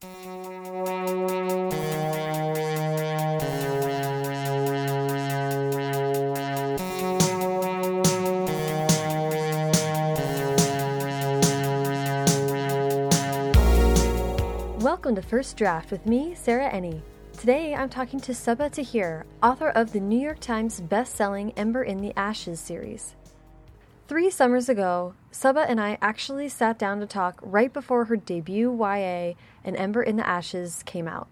Welcome to First Draft with me, Sarah Enni. Today I'm talking to Sabaa Tahir, author of the New York Times best-selling Ember in the Ashes series. Three summers ago, Sabaa and I actually sat down to talk right before her debut YA, An Ember in the Ashes, came out.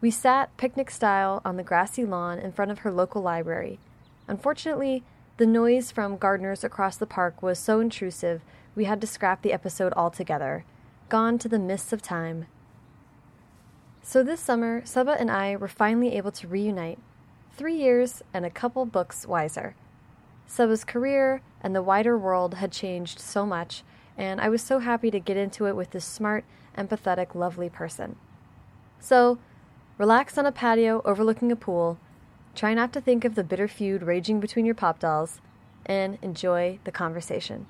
We sat picnic style on the grassy lawn in front of her local library. Unfortunately, the noise from gardeners across the park was so intrusive we had to scrap the episode altogether. Gone to the mists of time. So this summer, Sabaa and I were finally able to reunite. Three years and a couple books wiser. Sabaa's career and the wider world had changed so much, and I was so happy to get into it with this smart, empathetic, lovely person. So, relax on a patio overlooking a pool, try not to think of the bitter feud raging between your pop dolls, and enjoy the conversation.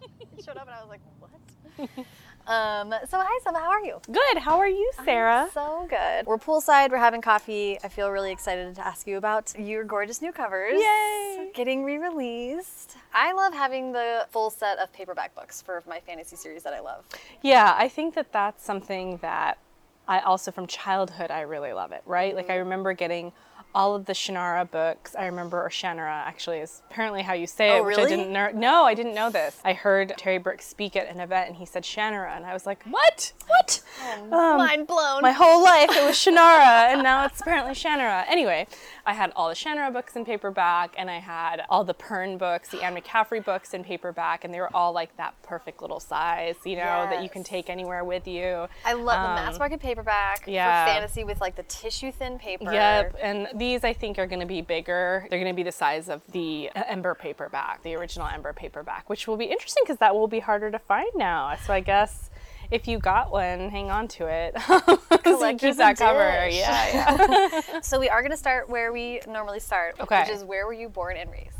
it showed up and I was like, what? um, so hi, Sabaa, how are you? Good. How are you, Sarah? I'm so good. We're poolside. We're having coffee. I feel really excited to ask you about your gorgeous new covers. Yay! Getting re-released. I love having the full set of paperback books for my fantasy series that I love. Yeah, I think that that's something that I also from childhood I really love it. Right? Mm-hmm. Like I remember getting all of the Shannara books. I remember, or Shannara actually is apparently how you say oh, it, which really? I didn't know. No, I didn't know this. I heard Terry Brooks speak at an event and he said Shannara, and I was like, what? What? Oh, um, mind blown. My whole life it was Shannara, and now it's apparently Shannara. Anyway, I had all the Shannara books in paperback, and I had all the Pern books, the Anne McCaffrey books in paperback, and they were all like that perfect little size, you know, yes. that you can take anywhere with you. I love um, the mass market paperback yeah. for fantasy with like the tissue thin paper. Yep, and these I think are going to be bigger. They're going to be the size of the Ember paperback, the original Ember paperback, which will be interesting because that will be harder to find now. So I guess if you got one, hang on to it. keep that cover. Yeah, yeah. so we are going to start where we normally start, okay. which is where were you born and raised?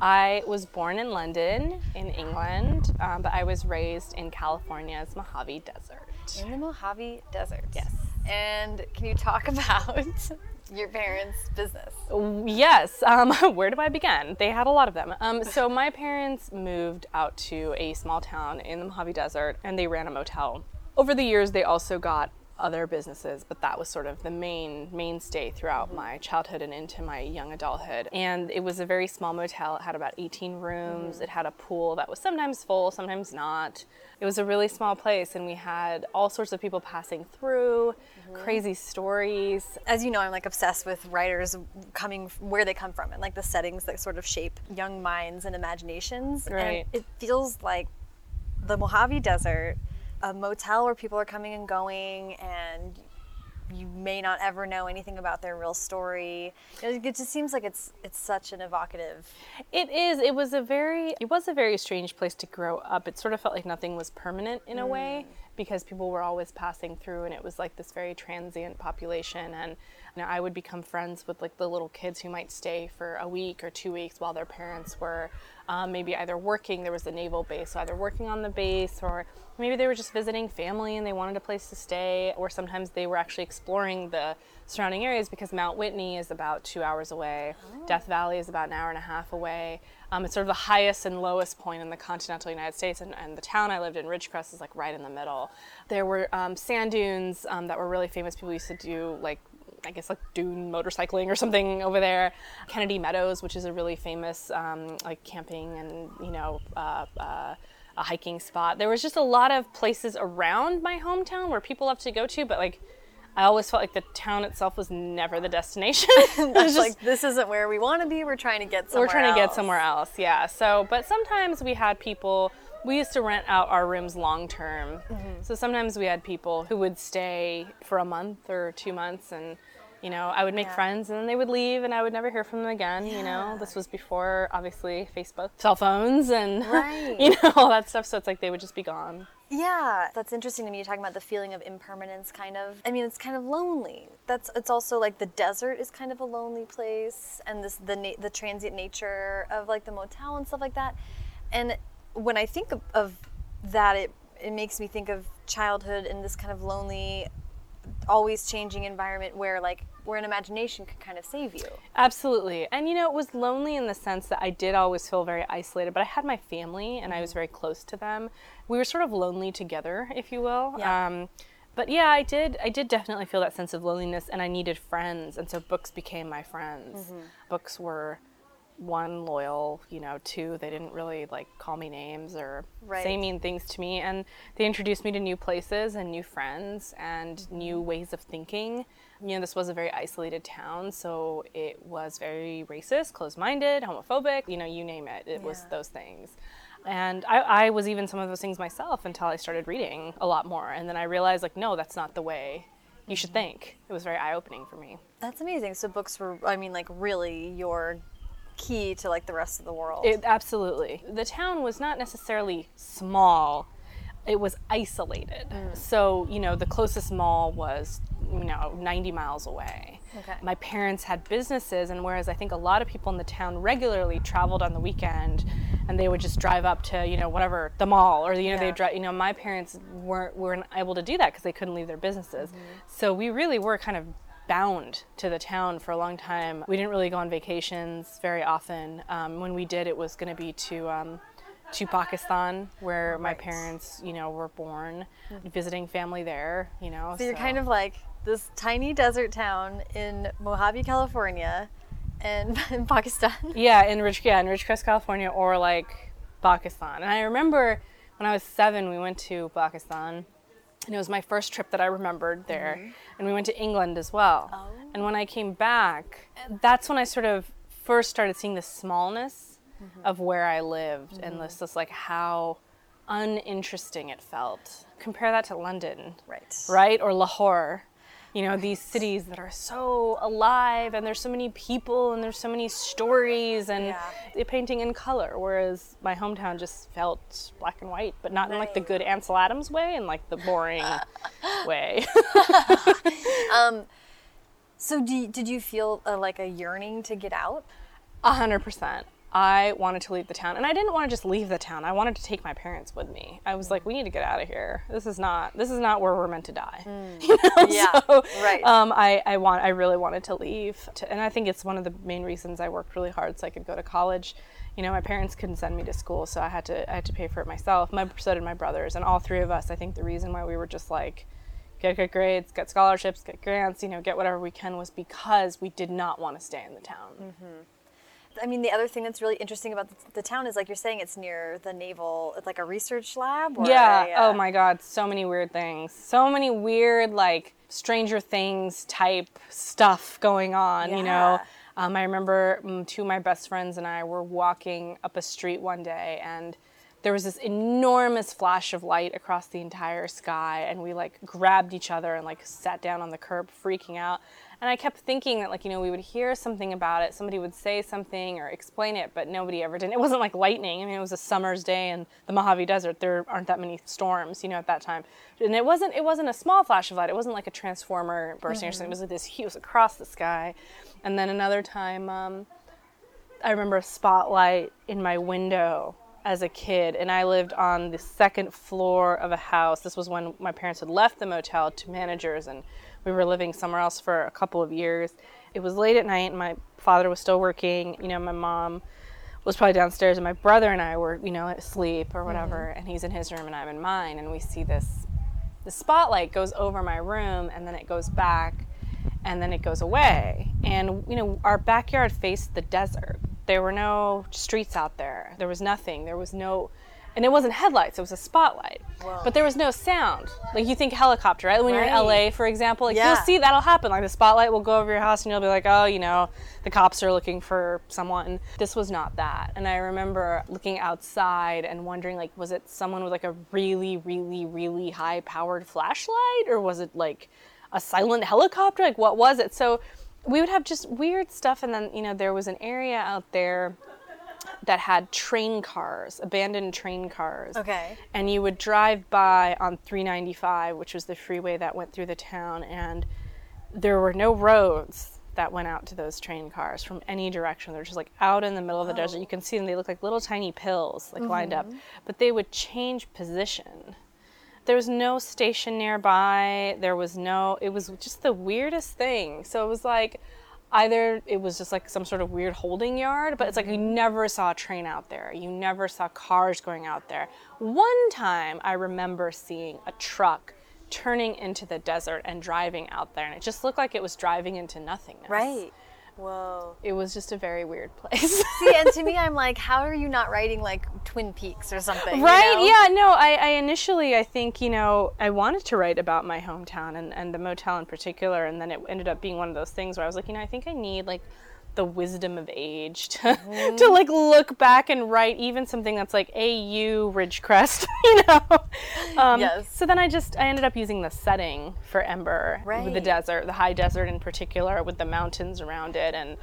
I was born in London, in England, um, but I was raised in California's Mojave Desert. In the Mojave Desert. Yes. And can you talk about your parents' business? Yes. Um, where do I begin? They had a lot of them. Um, so my parents moved out to a small town in the Mojave Desert, and they ran a motel. Over the years, they also got other businesses, but that was sort of the main mainstay throughout my childhood and into my young adulthood. And it was a very small motel. It had about 18 rooms. Mm-hmm. It had a pool that was sometimes full, sometimes not. It was a really small place, and we had all sorts of people passing through, mm-hmm. crazy stories. As you know, I'm like obsessed with writers coming where they come from and like the settings that sort of shape young minds and imaginations. Right. And it feels like the Mojave Desert a motel where people are coming and going and you may not ever know anything about their real story. It just seems like it's it's such an evocative. It is. It was a very it was a very strange place to grow up. It sort of felt like nothing was permanent in a mm. way because people were always passing through and it was like this very transient population and you know, I would become friends with like the little kids who might stay for a week or two weeks while their parents were um, maybe either working there was a naval base so either working on the base or maybe they were just visiting family and they wanted a place to stay or sometimes they were actually exploring the surrounding areas because Mount Whitney is about two hours away oh. Death Valley is about an hour and a half away um, it's sort of the highest and lowest point in the continental United States, and, and the town I lived in, Ridgecrest, is like right in the middle. There were um, sand dunes um, that were really famous. People used to do like I guess like dune motorcycling or something over there. Kennedy Meadows, which is a really famous um, like camping and you know uh, uh, a hiking spot. There was just a lot of places around my hometown where people love to go to, but like I always felt like the town itself was never the destination. Just, like this isn't where we want to be. We're trying to get somewhere. We're trying else. to get somewhere else. Yeah. So, but sometimes we had people. We used to rent out our rooms long term. Mm-hmm. So sometimes we had people who would stay for a month or two months and you know, I would make yeah. friends and then they would leave and I would never hear from them again. Yeah. You know, this was before obviously Facebook, cell phones, and right. you know all that stuff. So it's like they would just be gone. Yeah, that's interesting to me. You're talking about the feeling of impermanence, kind of. I mean, it's kind of lonely. That's it's also like the desert is kind of a lonely place, and this the na- the transient nature of like the motel and stuff like that. And when I think of, of that, it it makes me think of childhood and this kind of lonely always changing environment where like where an imagination could kind of save you. Absolutely. And you know, it was lonely in the sense that I did always feel very isolated, but I had my family and I was very close to them. We were sort of lonely together, if you will. Yeah. Um, but yeah, I did I did definitely feel that sense of loneliness and I needed friends and so books became my friends. Books were one loyal, you know, two they didn't really like call me names or say mean things to me and they introduced me to new places and new friends and new mm-hmm. ways of thinking. You know, this was a very isolated town, so it was very racist, closed-minded, homophobic, you know, you name it. It was those things. And I, I was even some of those things myself until I started reading a lot more. And then I realized, like, no, that's not the way you should mm-hmm. think. It was very eye opening for me. That's amazing. So books were, I mean, like really your key to like the rest of the world. It, absolutely. The town was not necessarily small, it was isolated. Mm. So, you know, the closest mall was, you know, 90 miles away. Okay. My parents had businesses, and whereas I think a lot of people in the town regularly traveled on the weekend and they would just drive up to, you know, whatever, the mall, or, you know, Yeah. they drive, you know, my parents weren't, weren't able to do that because they couldn't leave their businesses. Mm-hmm. So we really were kind of bound to the town for a long time. We didn't really go on vacations very often. Um, when we did, it was going to be to um, to Pakistan, where my parents, you know, were born, visiting family there. You know, so you're kind of like this tiny desert town in Mojave, California, and in Pakistan. yeah, in Rich, yeah, in Ridgecrest, California, or like Pakistan. And I remember when I was seven, we went to Pakistan, and it was my first trip that I remembered there. Mm-hmm. And we went to England as well. Oh. And when I came back, that's when I sort of first started seeing the smallness mm-hmm. of where I lived, and mm-hmm. this just like how uninteresting it felt. Compare that to London Right. right? Or Lahore. You know, these cities that are so alive and there's so many people and there's so many stories and Yeah. painting in color, whereas my hometown just felt black and white, but not in like the good Ansel Adams way, and like the boring way. So do did you feel uh, like a yearning to get out? A hundred percent. I wanted to leave the town, and I didn't want to just leave the town. I wanted to take my parents with me. I was like, "We need to get out of here. This is not. This is not where we're meant to die." You know? Yeah, So, right. Um, I, I want. I really wanted to leave, to, and I think it's one of the main reasons I worked really hard so I could go to college. You know, my parents couldn't send me to school, so I had to. I had to pay for it myself. My so did my brothers, and all three of us. I think the reason why we were just like get good grades, get scholarships, get grants, you know, get whatever we can was because we did not want to stay in the town. I mean, the other thing that's really interesting about the, the town is, like you're saying, it's near the naval, it's like a research lab. Or Yeah. a, Oh uh, my God. So many weird things. So many weird, like, Stranger Things type stuff going on, Yeah. you know? Um, I remember mm, two of my best friends and I were walking up a street one day and there was this enormous flash of light across the entire sky and we like grabbed each other and like sat down on the curb freaking out and i kept thinking that like you know we would hear something about it somebody would say something or explain it but nobody ever did. It wasn't like lightning. I mean it was a summer's day in the mojave desert. There aren't that many storms you know at that time. And it wasn't it wasn't a small flash of light. It wasn't like a transformer bursting or something. It was like this huge across the sky. And then another time um, I remember a spotlight in my window as a kid, and I lived on the second floor of a house. This was when my parents had left the motel to managers, and we were living somewhere else for a couple of years. It was late at night, and my father was still working. You know, my mom was probably downstairs, and my brother and I were, you know, asleep or whatever, mm-hmm. and he's in his room and I'm in mine, and we see this. The spotlight goes over my room, and then it goes back, and then it goes away. And you know, our backyard faced the desert. There were no streets out there. There was nothing. There was no and it wasn't headlights, it was a spotlight. But there was no sound. Like you think helicopter, right? When you're in LA, for example, like Yeah. you'll see that'll happen. Like the spotlight will go over your house and you'll be like, oh, you know, the cops are looking for someone. This was not that. And I remember looking outside and wondering like, was it someone with like a really, really, really high powered flashlight? Or was it like a silent helicopter? Like what was it? So we would have just weird stuff and then, you know, there was an area out there that had train cars, abandoned train cars. Okay. And you would drive by on 395, which was the freeway that went through the town, and there were no roads that went out to those train cars from any direction. They're just like out in the middle of the desert. Oh. You can see them, they look like little tiny pills, like lined up. Mm-hmm. But they would change position there was no station nearby. There was no. It was just the weirdest thing. So it was like either it was just like some sort of weird holding yard, but it's like you mm-hmm. never saw a train out there. You never saw cars going out there. One time I remember seeing a truck turning into the desert and driving out there, and it just looked like it was driving into nothingness. Right. Whoa. It was just a very weird place. See, and to me, I'm like, how are you not writing like Twin Peaks or something? you right know? yeah no I, I initially i think you know i wanted to write about my hometown and, and the motel in particular and then it ended up being one of those things where i was like you know i think i need like the wisdom of age to, Mm-hmm. to like look back and write even something that's like au ridgecrest you know um, Yes. so then i just i ended up using the setting for ember with the desert the high desert in particular with the mountains around it and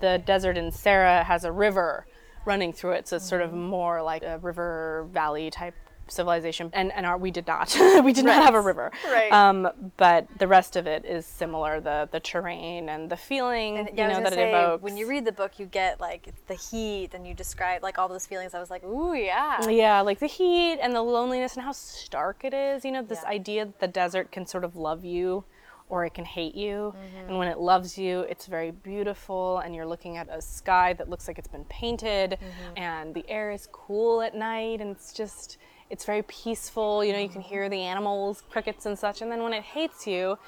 the desert in Serra has a river running through it so it's sort of Mm-hmm. more like a river valley type civilization and and our, we did not we did not have a river Right. um, but the rest of it is similar the the terrain and the feeling Yeah, you know that say, it evokes when you read the book, you get like the heat, and you describe like all those feelings. I was like, ooh, yeah. yeah like the heat and the loneliness and how stark it is you know this Yeah. idea that the desert can sort of love you or it can hate you Mm-hmm. and when it loves you it's very beautiful and you're looking at a sky that looks like it's been painted Mm-hmm. and the air is cool at night and it's just it's very peaceful you know you can hear the animals crickets and such and then when it hates you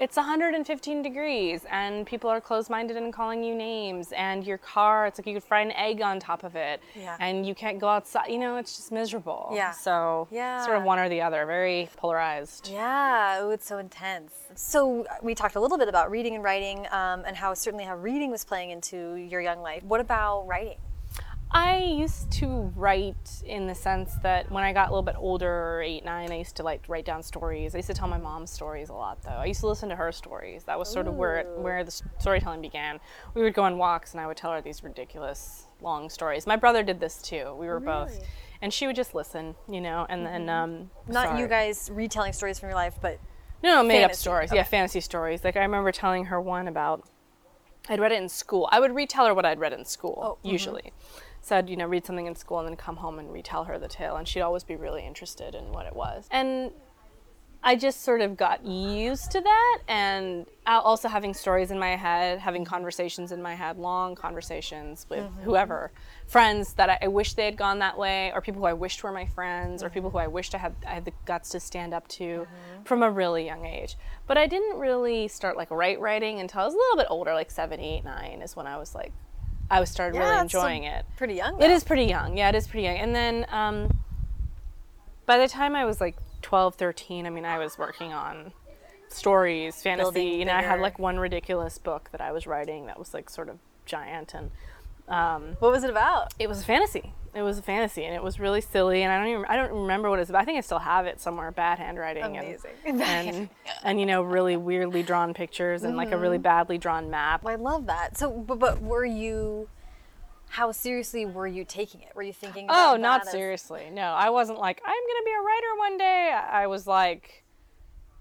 it's 115 degrees and people are closed-minded and calling you names and your car it's like you could fry an egg on top of it Yeah. and you can't go outside you know it's just miserable Yeah. so Yeah. sort of one or the other very polarized Yeah, oh, it's so intense. So we talked a little bit about reading and writing, um, and how certainly how reading was playing into your young life. What about writing? I used to write in the sense that when I got a little bit older, eight, nine, I used to like write down stories. I used to tell my mom stories a lot, though. I used to listen to her stories. That was sort of where it, where the storytelling began. We would go on walks, and I would tell her these ridiculous long stories. My brother did this too. We were both, and she would just listen, you know. And then um, Not sorry. you guys retelling stories from your life, but No, no, made up Fantasy, stories. Yeah, fantasy stories. Like I remember telling her one about I'd read it in school. I would retell her what I'd read in school Oh, mhm. usually. So I'd you know read something in school and then come home and retell her the tale, and she'd always be really interested in what it was. And I just sort of got used to that, and also having stories in my head, having conversations in my head, long conversations with mm-hmm. whoever, friends that I, I wish they had gone that way, or people who I wished were my friends, or people who I wished I had I had the guts to stand up to mm-hmm. from a really young age. But I didn't really start like write writing until I was a little bit older, like seven, eight, nine, is when I was like, I was started Yeah, really enjoying it. pretty young. It though. is pretty young. Yeah, it is pretty young. And then um, by the time I was like 12, 13, I mean, I was working on stories, fantasy. Building You know, I had like one ridiculous book that I was writing that was like sort of giant and um, What was it about? it was a fantasy. It was a fantasy, and it was really silly. And I don't even I don't remember what it's about. I think I still have it somewhere. Bad handwriting. Amazing. And, and and you know really weirdly drawn pictures and like a Mm-hmm. really badly drawn map. I love that. So, but, but were you? How seriously were you taking it? Were you thinking? About Oh, not as- seriously. No, I wasn't like, I'm going to be a writer one day. I I was like,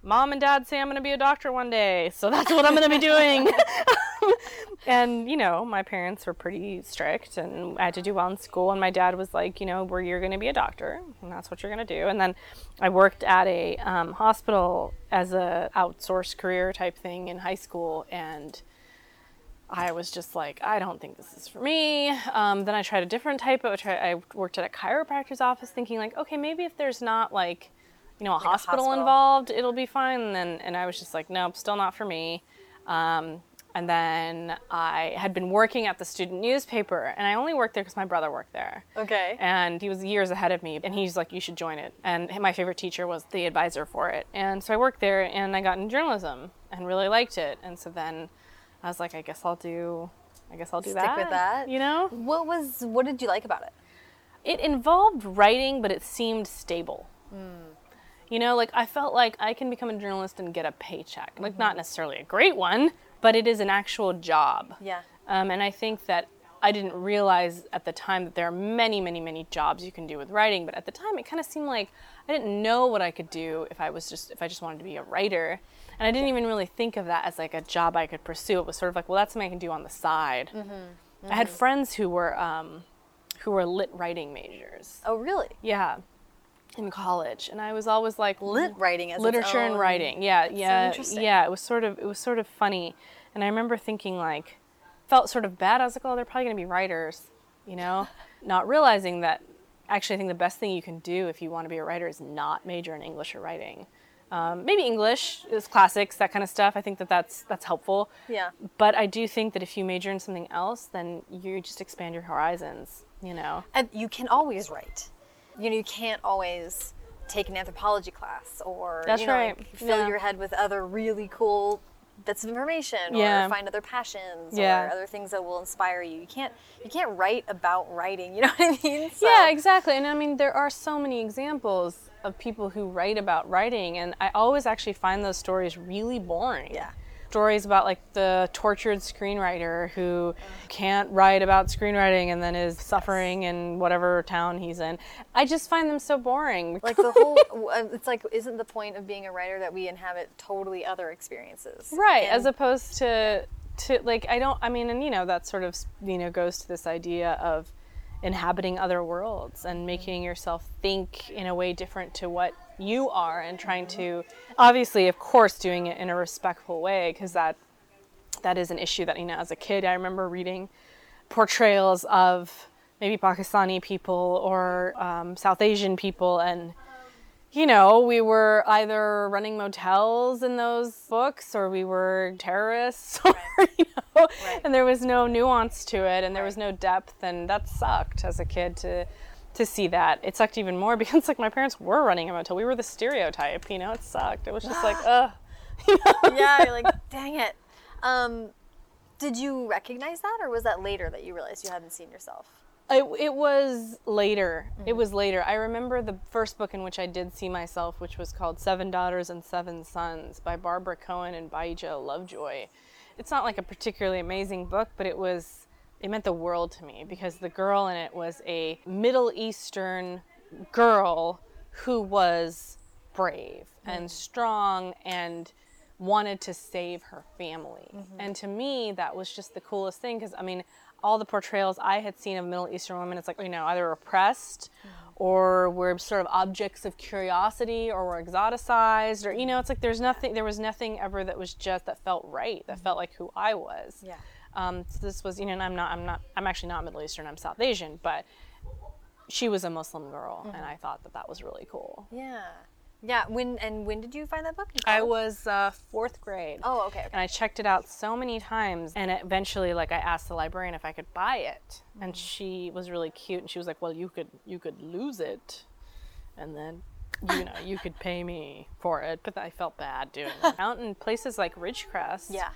mom and dad say I'm going to be a doctor one day. So that's what I'm going to be doing. and, you know, my parents were pretty strict and I had to do well in school. And my dad was like, you know, where you're going to be a doctor and that's what you're going to do. And then I worked at a um, hospital as a outsourced career type thing in high school. And I was just like, I don't think this is for me. Um, then I tried a different type of. I I worked at a chiropractor's office, thinking like, okay, maybe if there's not like, you know, a, hospital, hospital. involved, it'll be fine. And then, and I was just like, nope, still not for me. Um, and then I had been working at the student newspaper, and I only worked there because my brother worked there Okay. and he was years ahead of me and he's like you should join it and my favorite teacher was the advisor for it and so i worked there and i got into journalism and really liked it and so then i was like i guess i'll do i guess i'll do Stick that with that. you know What was? What did you like about it? it involved writing but it seemed stable hmm. you know like i felt like i can become a journalist and get a paycheck like not mm-hmm. necessarily a great one but it is an actual job Yeah. um, and I think that I didn't realize at the time that there are many, many, many jobs you can do with writing. But at the time, it kind of seemed like I didn't know what I could do if I was just if I just wanted to be a writer, and I didn't even really think of that as like a job I could pursue. It was sort of like, well, that's something I can do on the side. I had friends who were um, who were lit writing majors. Oh, really? Yeah. In college, and I was always like Lit writing as literature and writing. Yeah, yeah, interesting. yeah. It was sort of it was sort of funny, and I remember thinking like, felt sort of bad. I was like, oh, they're probably gonna be writers, you know, not realizing that. Actually, I think the best thing you can do if you want to be a writer is not major in English or writing. Um, maybe English is classics, that kind of stuff. I think that that's that's helpful. Yeah. But I do think that if you major in something else, then you just expand your horizons. You know. And you can always write. You know, you can't always take an anthropology class or That's you know, right. like, fill Yeah. your head with other really cool bits of information Yeah. or find other passions Yeah. or other things that will inspire you. You can't you can't write about writing, you know what I mean? So- Yeah, exactly. And I mean, there are so many examples of people who write about writing, and I always actually find those stories really boring. Yeah. Stories about like the tortured screenwriter who can't write about screenwriting and then is suffering in whatever town he's in. I just find them so boring. Like the whole, uh, it's like, isn't the point of being a writer that we inhabit totally other experiences? right And- as opposed to to like i don't i mean and you know that sort of you know goes to this idea of inhabiting other worlds and making yourself think in a way different to what you are and trying to obviously of course doing it in a respectful way because that that is an issue that you know as a kid i remember reading portrayals of maybe pakistani people or um, south asian people and you know, we were either running motels in those books or we were terrorists, or, you know, and there was no nuance to it and there was no depth, and that sucked as a kid to to see that. It sucked even more because like my parents were running a motel. We were the stereotype, you know. It sucked. It was just like, ugh. yeah, you're like, dang it. Um, did you recognize that, or was that later that you realized you hadn't seen yourself? It, it was later. It was later. I remember the first book in which I did see myself, which was called Seven Daughters and Seven Sons by Barbara Cohen and Bahija Lovejoy. It's not like a particularly amazing book, but it was, it meant the world to me because the girl in it was a Middle Eastern girl who was brave mm-hmm. and strong and wanted to save her family. Mm-hmm. And to me, that was just the coolest thing because, I mean, all the portrayals I had seen of Middle Eastern women, it's like, you know, either oppressed mm-hmm. or were sort of objects of curiosity or were exoticized or, you know, it's like there's nothing, there was nothing ever that was just, that felt right, that felt like who I was. Yeah. Um, so this was, you know, and I'm not, I'm not, I'm actually not Middle Eastern, I'm South Asian, but she was a Muslim girl and I thought that that was really cool. Yeah. Yeah. When and when did you find that book? I was uh, fourth grade. Oh, okay. okay. and I checked it out so many times, and eventually, like, I asked the librarian if I could buy it, and she was really cute, and she was like, "Well, you could, you could lose it, and then, you know, you could pay me for it." But I felt bad doing it. Out in places like Ridgecrest, Yeah.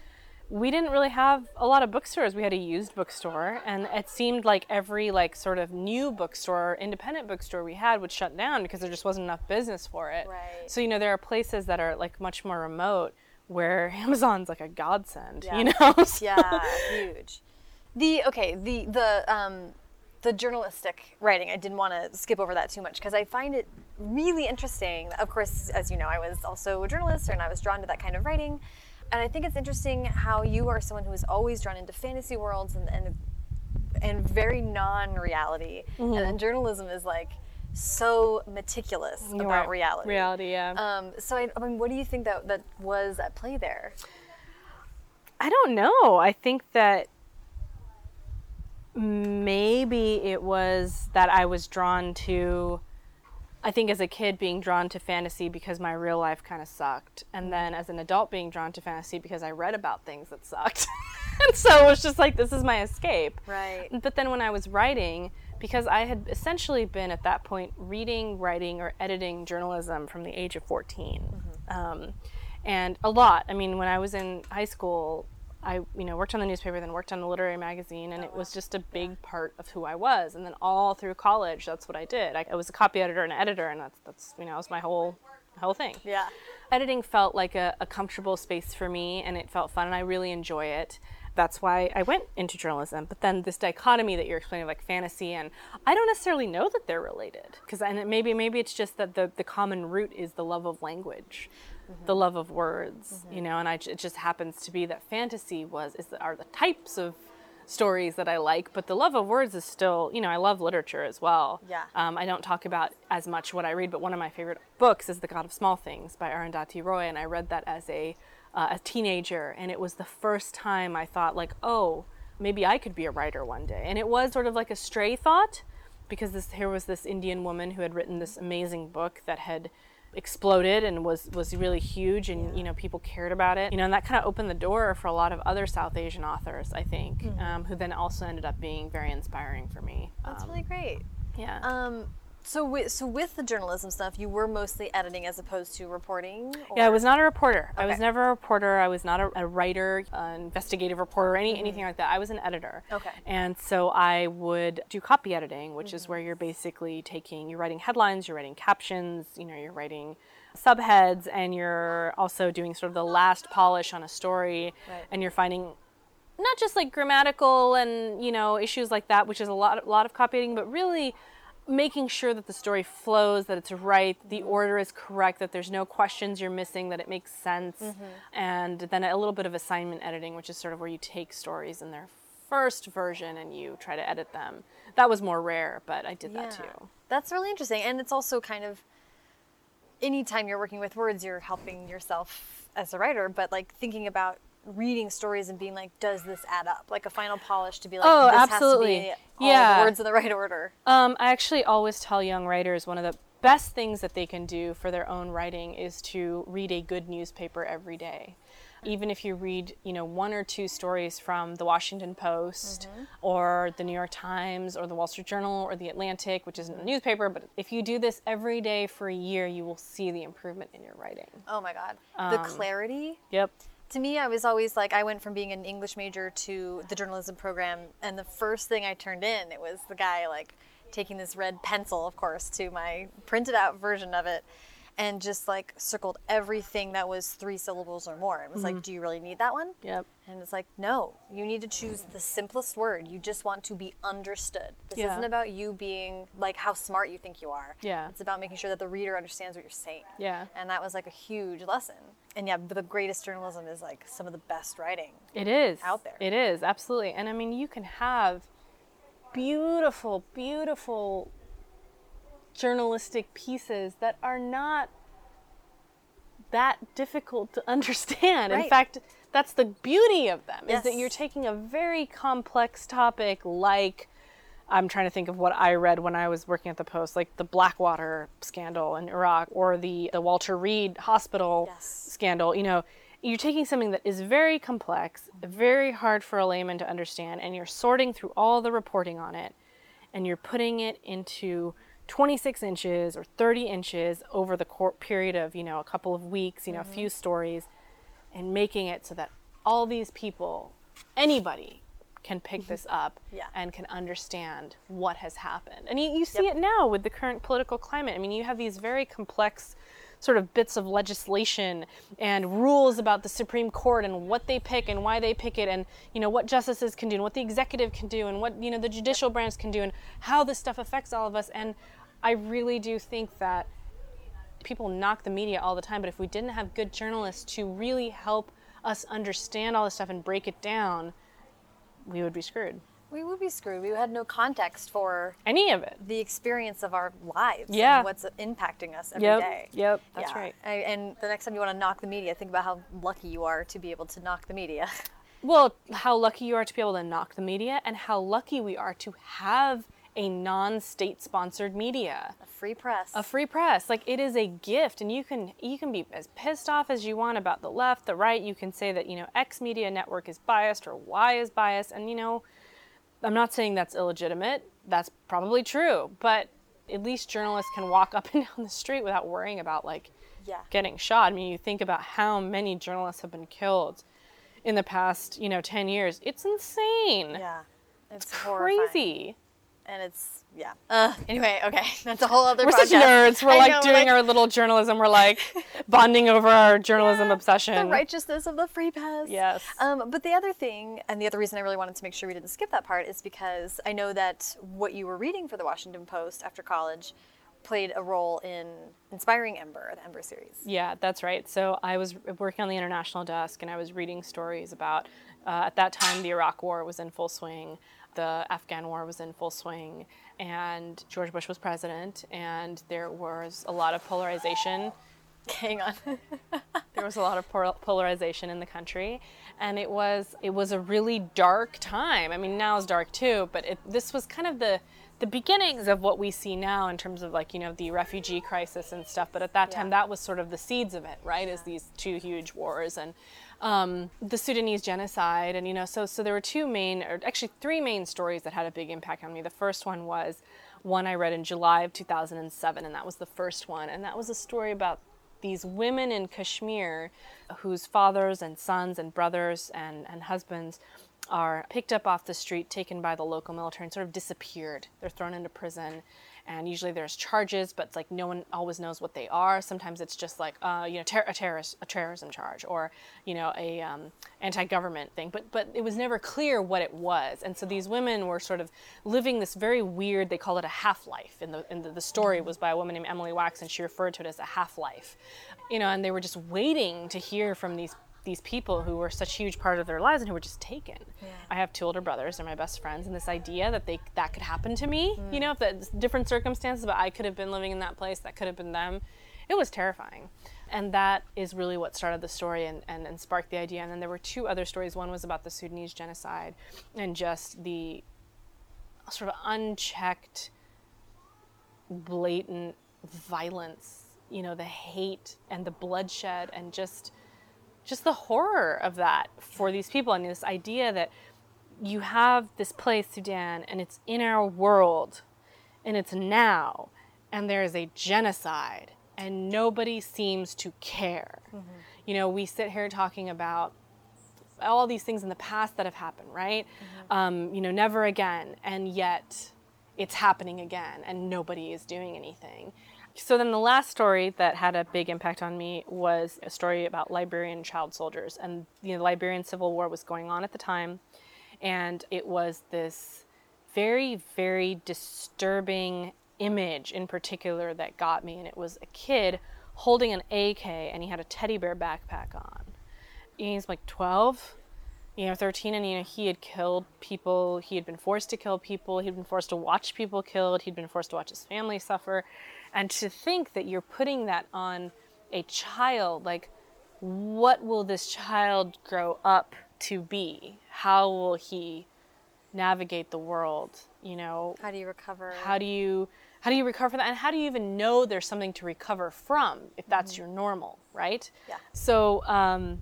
We didn't really have a lot of bookstores. We had a used bookstore, and it seemed like every like sort of new bookstore, independent bookstore we had would shut down because there just wasn't enough business for it. Right. So you know, there are places that are like much more remote where Amazon's like a godsend. Yeah. You know. So- yeah, huge. The okay, the the um the journalistic writing. I didn't want to skip over that too much because I find it really interesting. Of course, as you know, I was also a journalist and I was drawn to that kind of writing. And I think it's interesting how you are someone who is always drawn into fantasy worlds and and, and very non-reality. And then journalism is like so meticulous You're about reality. Reality, yeah. Um, so I, I mean, what do you think that that was at play there? I don't know. I think that maybe it was that I was drawn to. I think as a kid being drawn to fantasy because my real life kind of sucked, and then as an adult being drawn to fantasy because I read about things that sucked. and so it was just like this is my escape. Right. But then when I was writing, because I had essentially been at that point reading, writing, or editing journalism from the age of 14. Um, and a lot. I mean, when I was in high school, I you know worked on the newspaper, then worked on the literary magazine, and it was oh, just a big part of who I was. And then all through college, that's what I did. I, I was a copy editor and editor, and that's that's you know that was my whole whole thing Yeah. editing felt like a, a comfortable space for me and it felt fun and I really enjoy it. That's why I went into journalism. But then this dichotomy that you're explaining, like fantasy and I don't necessarily know that they're related. Because and it- maybe maybe it's just that the, the common root is the love of language, the love of words, you know. And I, it just happens to be that fantasy was is are the types of stories that I like, but the love of words is still, you know, I love literature as well. Yeah. Um, I don't talk about as much what I read, but one of my favorite books is The God of Small Things by Arundhati Roy, and I read that as a uh, a teenager, and it was the first time I thought like, oh, maybe I could be a writer one day, and it was sort of like a stray thought, because this here was this Indian woman who had written this amazing book that had exploded and was was really huge and you know people cared about it. You know and that kind of opened the door for a lot of other south asian authors i think um, who then also ended up being very inspiring for me. That's Um, really great. yeah. Um, so with so with the journalism stuff, you were mostly editing as opposed to reporting. Yeah, I was not a reporter. I was never a reporter. I was not a, a writer, an investigative reporter, any anything like that. I was an editor. Mm-hmm. Okay. Mm-hmm. And so I would do copy editing, which is where you're basically taking, you're writing headlines, you're writing captions, you know, you're writing subheads, and you're also doing sort of the last polish on a story, Right. and you're finding not just like grammatical and you know issues like that, which is a lot a lot of copy editing, but really making sure that the story flows, that it's right, the mm-hmm. order is correct, that there's no questions you're missing, that it makes sense, mm-hmm. and then a little bit of assignment editing, which is sort of where you take stories in their first version and you try to edit them. That was more rare, but I did that too. That's really interesting, and it's also kind of anytime you're working with words, you're helping yourself as a writer, but like thinking about reading stories and being like, does this add up? Like a final polish to be like, Oh, this absolutely. has to be all Yeah. the words in the right order. Um, I actually always tell young writers one of the best things that they can do for their own writing is to read a good newspaper every day. Even if you read, you know, one or two stories from the Washington Post or the New York Times or the Wall Street Journal or the Atlantic, which isn't a newspaper, but if you do this every day for a year, you will see the improvement in your writing. Oh my God. the clarity. Yep. To me, I was always like, I went from being an English major to the journalism program, and the first thing I turned in, it was the guy like taking this red pencil, of course, to my printed out version of it, and just like circled everything that was three syllables or more. It was like, mm-hmm. do you really need that one? Yep. And it's like, no, you need to choose the simplest word. You just want to be understood. This Yeah. isn't about you being like how smart you think you are. Yeah. It's about making sure that the reader understands what you're saying. Yeah. And that was like a huge lesson. And yeah, the greatest journalism is like some of the best writing. It is out there. It is absolutely, and I mean, you can have beautiful, beautiful journalistic pieces that are not that difficult to understand. In fact, that's the beauty of them is that you're taking a very complex topic like I'm trying to think of what I read when I was working at the Post, like the Blackwater scandal in Iraq or the, the Walter Reed hospital Yes. scandal. You know, you're taking something that is very complex, very hard for a layman to understand, and you're sorting through all the reporting on it, and you're putting it into 26 inches or 30 inches over the court period of, you know, a couple of weeks, you know, a mm-hmm. few stories, and making it so that all these people, anybody, can pick mm-hmm. this up Yeah. and can understand what has happened. And you, you see it now with the current political climate. I mean, you have these very complex sort of bits of legislation and rules about the Supreme Court and what they pick and why they pick it and you know what justices can do and what the executive can do and what you know the judicial branch can do and how this stuff affects all of us and I really do think that people knock the media all the time, but if we didn't have good journalists to really help us understand all this stuff and break it down, we would be screwed. We would be screwed. We had no context for Any of it. the experience of our lives Yeah. and what's impacting us every day. Yep. Yep. That's Yeah. right. I, and the next time you want to knock the media, think about how lucky you are to be able to knock the media. Well, how lucky you are to be able to knock the media, and how lucky we are to have a non-state sponsored media. A free press. a free press like it is a gift and you can you can be as pissed off as you want about the left the right you can say that you know x media network is biased or y is biased and you know i'm not saying that's illegitimate that's probably true but at least journalists can walk up and down the street without worrying about like yeah. getting shot i mean you think about how many journalists have been killed in the past you know 10 years it's insane Yeah. It's horrifying. crazy And it's, yeah. Uh, anyway, okay. That's a whole other We're such nerds. We're I like know, doing like, our little journalism. We're like bonding over our journalism obsession. the righteousness of the free pass. Yes. Um, but the other thing, and the other reason I really wanted to make sure we didn't skip that part, is because I know that what you were reading for the Washington Post after college played a role in inspiring Ember, the Ember series. Yeah, that's right. So I was working on the international desk and I was reading stories about Uh, at that time, the Iraq War was in full swing, the Afghan War was in full swing, and George Bush was president, and there was a lot of polarization. Hang on. there was a lot of polarization in the country, and it was it was a really dark time. I mean, now it's dark too, but it, this was kind of the the beginnings of what we see now in terms of like you know the refugee crisis and stuff but at that time yeah. that was sort of the seeds of it right yeah. as these two huge wars and um, the sudanese genocide and you know so so there were two main or actually three main stories that had a big impact on me. The first one was one i read in july of 2007 and that was the first one. And that was a story about these women in kashmir whose fathers and sons and brothers and, and husbands are picked up off the street, taken by the local military, and sort of disappeared. They're thrown into prison, and usually there's charges, but like no one always knows what they are. Sometimes it's just like uh, you know ter- a terrorist a terrorism charge or you know a um, anti-government thing, but but it was never clear what it was. And so these women were sort of living this very weird. They call it a half-life. and the in the, story was by a woman named Emily Wax, and she referred to it as a half-life. You know, and they were just waiting to hear from these these people who were such a huge part of their lives and who were just taken. Yeah. I have two older brothers, they're my best friends, and this idea that they that could happen to me, mm. you know, if that different circumstances, but I could have been living in that place, that could have been them. It was terrifying. And that is really what started the story and, and, and sparked the idea. And then there were two other stories. One was about the Sudanese genocide and just the sort of unchecked, blatant violence, you know, the hate and the bloodshed and just just the horror of that for these people and this idea that you have this place, Sudan, and it's in our world and it's now, and there is a genocide and nobody seems to care. Mm-hmm. You know, we sit here talking about all these things in the past that have happened, right? Mm-hmm. Um, you know, never again, and yet it's happening again, and nobody is doing anything. So then the last story that had a big impact on me was a story about Liberian child soldiers. And the Liberian Civil War was going on at the time. And it was this very, very disturbing image in particular that got me. And it was a kid holding an AK and he had a teddy bear backpack on. And He's like 12, you know, 13, and you know, he had killed people. He had been forced to kill people. He'd been forced to watch people killed. He'd been forced to watch his family suffer. And to think that you're putting that on a child, like, what will this child grow up to be? How will he navigate the world? You know, how do you recover? How do you how do you recover from that? And how do you even know there's something to recover from if that's mm-hmm. your normal, right? Yeah. So um,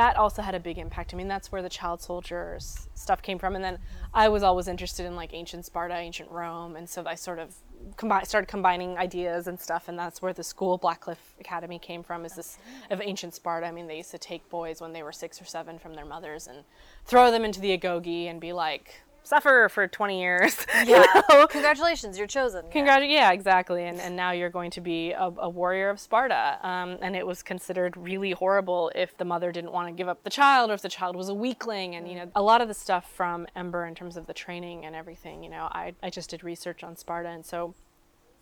that also had a big impact. I mean, that's where the child soldiers stuff came from. And then I was always interested in like ancient Sparta, ancient Rome, and so I sort of combi- started combining ideas and stuff. And that's where the school Blackcliff Academy came from. Is this of ancient Sparta? I mean, they used to take boys when they were six or seven from their mothers and throw them into the agoge and be like, suffer for 20 years. Yeah. You know? Congratulations, you're chosen. Congrat- yeah. yeah, exactly. And, and now you're going to be a, a warrior of Sparta. Um, and it was considered really horrible if the mother didn't want to give up the child or if the child was a weakling. And, you know, a lot of the stuff from Ember in terms of the training and everything, you know, I, I just did research on Sparta. And so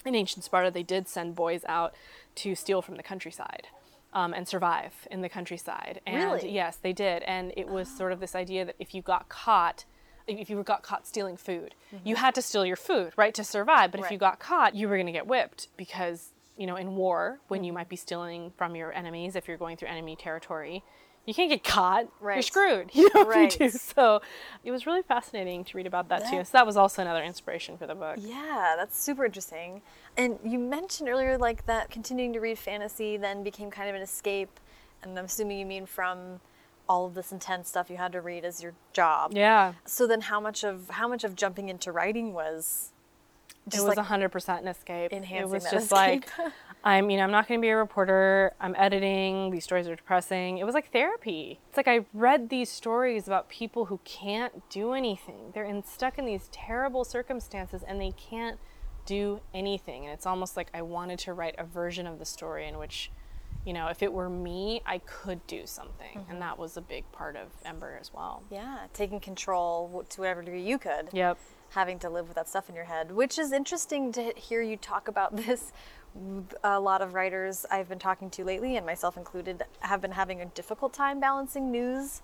in ancient Sparta, they did send boys out to steal from the countryside. Um, and survive in the countryside. And really? yes, they did. And it was sort of this idea that if you got caught, if you got caught stealing food, mm-hmm. you had to steal your food, right, to survive. But right. if you got caught, you were going to get whipped because, you know, in war, when mm-hmm. you might be stealing from your enemies, if you're going through enemy territory, you can't get caught. Right. You're screwed. You know right. you do. So it was really fascinating to read about that, that, too. So that was also another inspiration for the book. Yeah, that's super interesting. And you mentioned earlier like that continuing to read fantasy then became kind of an escape. And I'm assuming you mean from all of this intense stuff you had to read as your job. Yeah. So then how much of how much of jumping into writing was it was hundred percent an escape. Enhancing it was just escape. like I'm you know, I'm not gonna be a reporter, I'm editing, these stories are depressing. It was like therapy. It's like I read these stories about people who can't do anything. They're in, stuck in these terrible circumstances and they can't do anything. And it's almost like I wanted to write a version of the story in which you know, if it were me, I could do something. Mm-hmm. And that was a big part of Ember as well. Yeah, taking control to whatever degree you could. Yep. Having to live with that stuff in your head, which is interesting to hear you talk about this. A lot of writers I've been talking to lately, and myself included, have been having a difficult time balancing news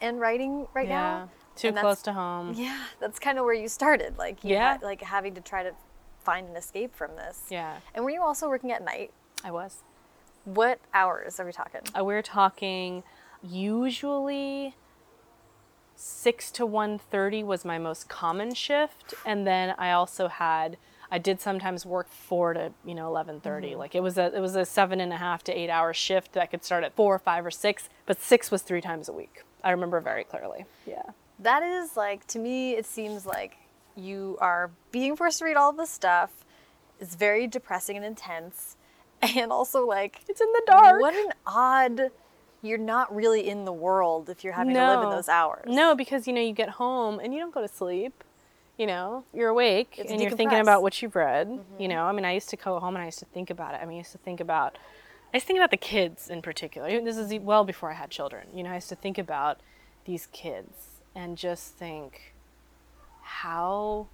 and writing right Yeah. now. Too close to home. Yeah, that's kind of where you started. Like you Yeah. had, like having to try to find an escape from this. Yeah, And were you also working at night? I was. What hours are we talking? Uh, we're talking usually 6 to 1.30 was my most common shift and then i also had i did sometimes work 4 to you know 11.30 Mm-hmm. like it was a it was a seven and a half to eight hour shift that could start at four or five or six but six was three times a week i remember very clearly yeah That is like to me it seems like you are being forced to read all this stuff. It's very depressing and intense. And also like it's in the dark what an odd you're not really in the world if you're having to live in those hours. No, because you know you get home and you don't go to sleep. You know, you're awake It's and you're thinking about what you've read. Mm-hmm. You know, I mean, I used to go home and I used to think about it. I mean, I used to think about, I used to think about the kids in particular. This is well before I had children. You know, I used to think about these kids and just think, how,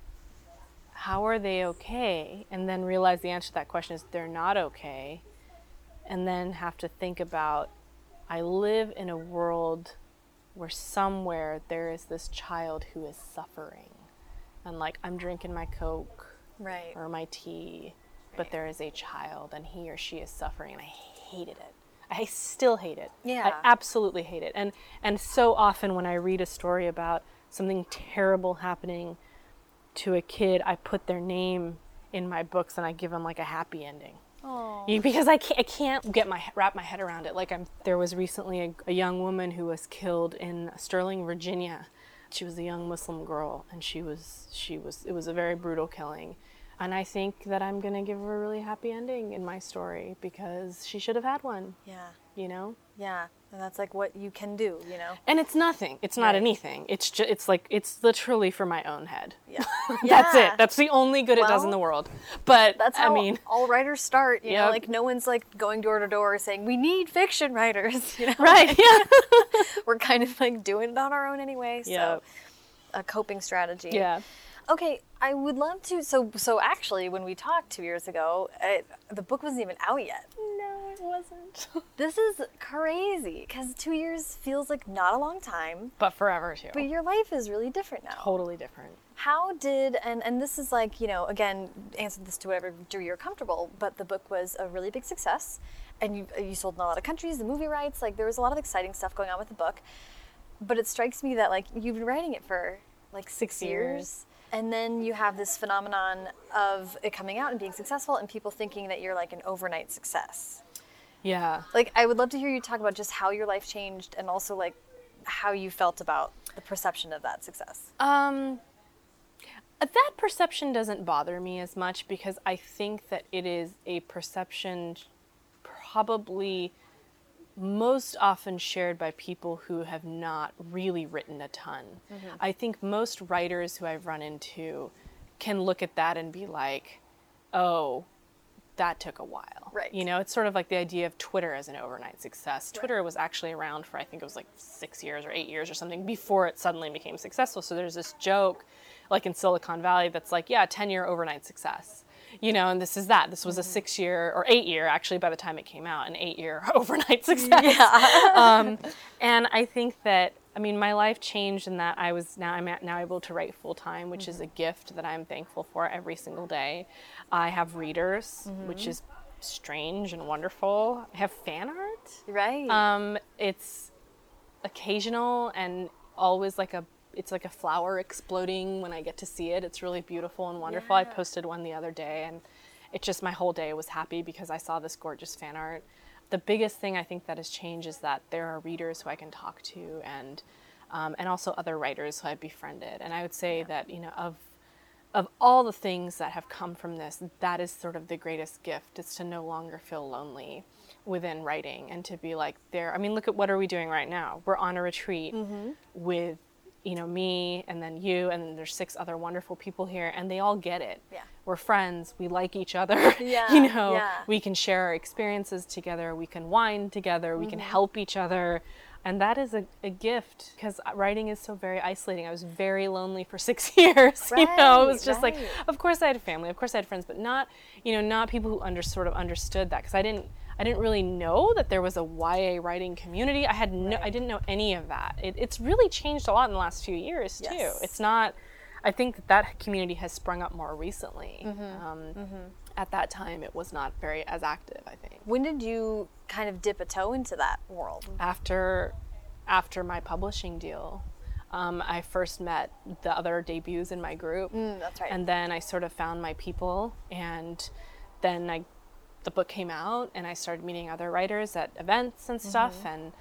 how are they okay? And then realize the answer to that question is they're not okay. And then have to think about, I live in a world where somewhere there is this child who is suffering. And like I'm drinking my Coke Right. or my tea, but there is a child and he or she is suffering and I hated it. I still hate it. Yeah. I absolutely hate it. And and so often when I read a story about something terrible happening to a kid, I put their name in my books and I give them like a happy ending. Oh. You- because I can't, I can't get my wrap my head around it. Like I'm, there was recently a, a young woman who was killed in Sterling, Virginia. She was a young Muslim girl, and she was she was it was a very brutal killing. And I think that I'm gonna give her a really happy ending in my story because she should have had one. Yeah. You know. Yeah. And that's like what you can do, you know? And it's nothing. It's not Right. anything. It's just it's like it's literally for my own head. Yeah. That's Yeah. it. That's the only good it does in the world. But That's how I mean, all writers start. You know, like no one's like going door to door saying we need fiction writers. You know, right? Yeah. We're kind of like doing it on our own anyway. So Yep. a coping strategy. yeah. Okay, I would love to. So, so actually, when we talked two years ago, it, the book wasn't even out yet. No, it wasn't. This is crazy because two years feels like not a long time, but forever too. but your life is really different now. totally different. How did and and this is like you know again answer this to whatever degree you're comfortable, but the book was a really big success, and you uh, you sold in a lot of countries, the movie rights, like there was a lot of exciting stuff going on with the book. But it strikes me that like you've been writing it for like six, Six years. years. And then you have this phenomenon of it coming out and being successful, and people thinking that you're like an overnight success. Yeah. Like, I would love to hear you talk about just how your life changed, and also like how you felt about the perception of that success. Um, that perception doesn't bother me as much because I think that it is a perception probably most often shared by people who have not really written a ton. Mm-hmm. I think most writers who I've run into can look at that and be like, oh, that took a while. Right. You know, it's sort of like the idea of Twitter as an overnight success. Twitter was actually around for I think it was like six years or eight years or something before it suddenly became successful. So there's this joke, like in Silicon Valley, that's like, yeah, 10 year overnight success. You know, and this is that. This was a six year or eight year, actually, by the time it came out, an eight year overnight success. um, and I think that I mean my life changed in that I was now I'm at- now able to write full time, which is a gift that I'm thankful for every single day. I have readers, which is strange and wonderful. I have fan art. Right. Um, it's occasional and always like a it's like a flower exploding when I get to see it. It's really beautiful and wonderful. I posted one the other day and it just my whole day was happy because I saw this gorgeous fan art. The biggest thing I think that has changed is that there are readers who I can talk to and um, and also other writers who I've befriended. And I would say that you know of of all the things that have come from this, that is sort of the greatest gift. Is to no longer feel lonely within writing and to be like there. I mean, look at what are we doing right now? We're on a retreat with you know me and then you and then there's six other wonderful people here and they all get it. Yeah. We're friends. We like each other. Yeah, you know, yeah. we can share our experiences together. We can wine together. We can Mm-hmm. help each other. And that is a, a gift because writing is so very isolating. I was very lonely for six years. you know, it was Right, just like, of course I had a family, of course I had friends, but not, you know, not people who under sort of understood that because I didn't, I didn't really know that there was a YA writing community. I had no, I didn't know any of that. It, it's really changed a lot in the last few years too. Yes. It's not. I think that that community has sprung up more recently. Mm-hmm. Um, At that time, it was not very as active. I think When did you kind of dip a toe into that world? after after my publishing deal, um, I first met the other debuts in my group. Mm, that's right. And then I sort of found my people, and then I, the book came out, and I started meeting other writers at events and stuff. Mm-hmm. And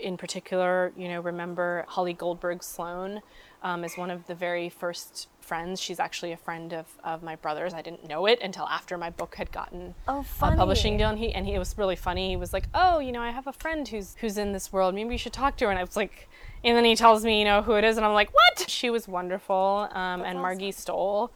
in particular, you know, remember Holly Goldberg Sloan um, is one of the very first friends. She's actually a friend of, of my brother's. I didn't know it until after my book had gotten Oh, a publishing deal. And he and he it was really funny. He was like, "Oh, you know, I have a friend who's who's in this world. Maybe you should talk to her." And I was like, and then he tells me, you know, who it is, and I'm like, "What?" She was wonderful. Um, and Margie Stohl,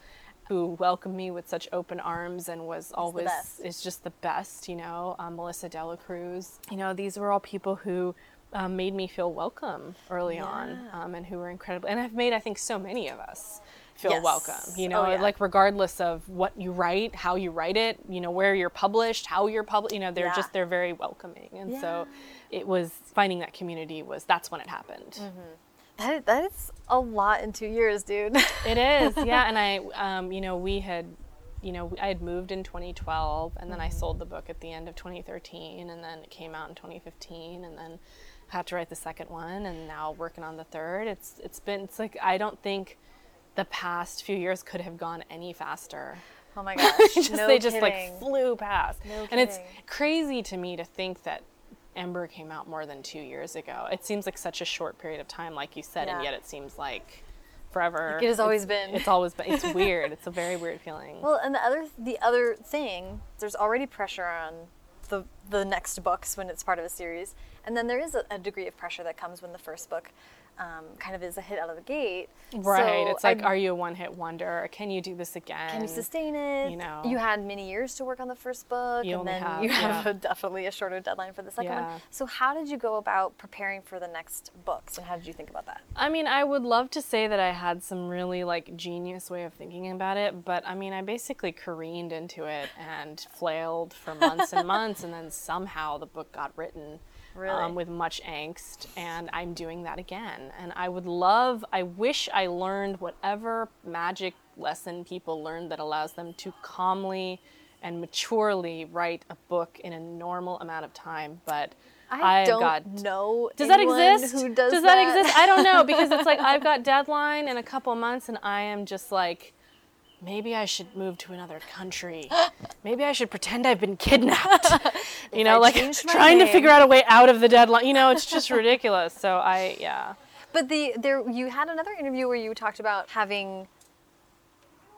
who welcomed me with such open arms and was always is just the best. You know, um, Melissa de la Cruz. You know, these were all people who. Um, made me feel welcome early on, um, and who were incredible, and I've made I think so many of us feel Yes. welcome. You Oh, know, yeah. like regardless of what you write, how you write it, you know, where you're published, how you're published, you know, they're Yeah. just they're very welcoming. And so it was finding that community was that's when it happened. That, that is a lot in two years, dude. It is. Yeah, and I um, you know, we had you know, I had moved in 2012 and then I sold the book at the end of 2013 and then it came out in 2015 and then had to write the second one and now working on the third. It's it's been it's like I don't think the past few years could have gone any faster. oh my gosh. just, no they just like flew past. No and it's crazy to me to think that Ember came out more than two years ago. It seems like such a short period of time, like you said, and yet it seems like forever. it has always It's- been. It's always been. It's weird. It's a very weird feeling. Well, and the other the other thing, there's already pressure on the the next books when it's part of a series, and then there is a, a degree of pressure that comes when the first book um, kind of is a hit out of the gate. right. So it's like, I- are you a one-hit wonder? Can you do this again? can you sustain it? you know. you had many years to work on the first book, You and then have- you have yeah. a, definitely a shorter deadline for the second Yeah. one. So, how did you go about preparing for the next books, and how did you think about that? I mean, I would love to say that I had some really like genius way of thinking about it, but I mean, I basically careened into it and flailed for months and months, and then somehow the book got written. Really? Um, with much angst, and I'm doing that again. And I would love, I wish I learned whatever magic lesson people learn that allows them to calmly and maturely write a book in a normal amount of time. But I I've don't got know. does that exist? Who does, that, that exist? I don't know because it's like I've got deadline in a couple months, and I am just like, maybe I should move to another country. maybe I should pretend I've been kidnapped. you know, like trying to figure out a way out of the deadline. You know, it's just ridiculous. So I, yeah. But the there you had another interview where you talked about having.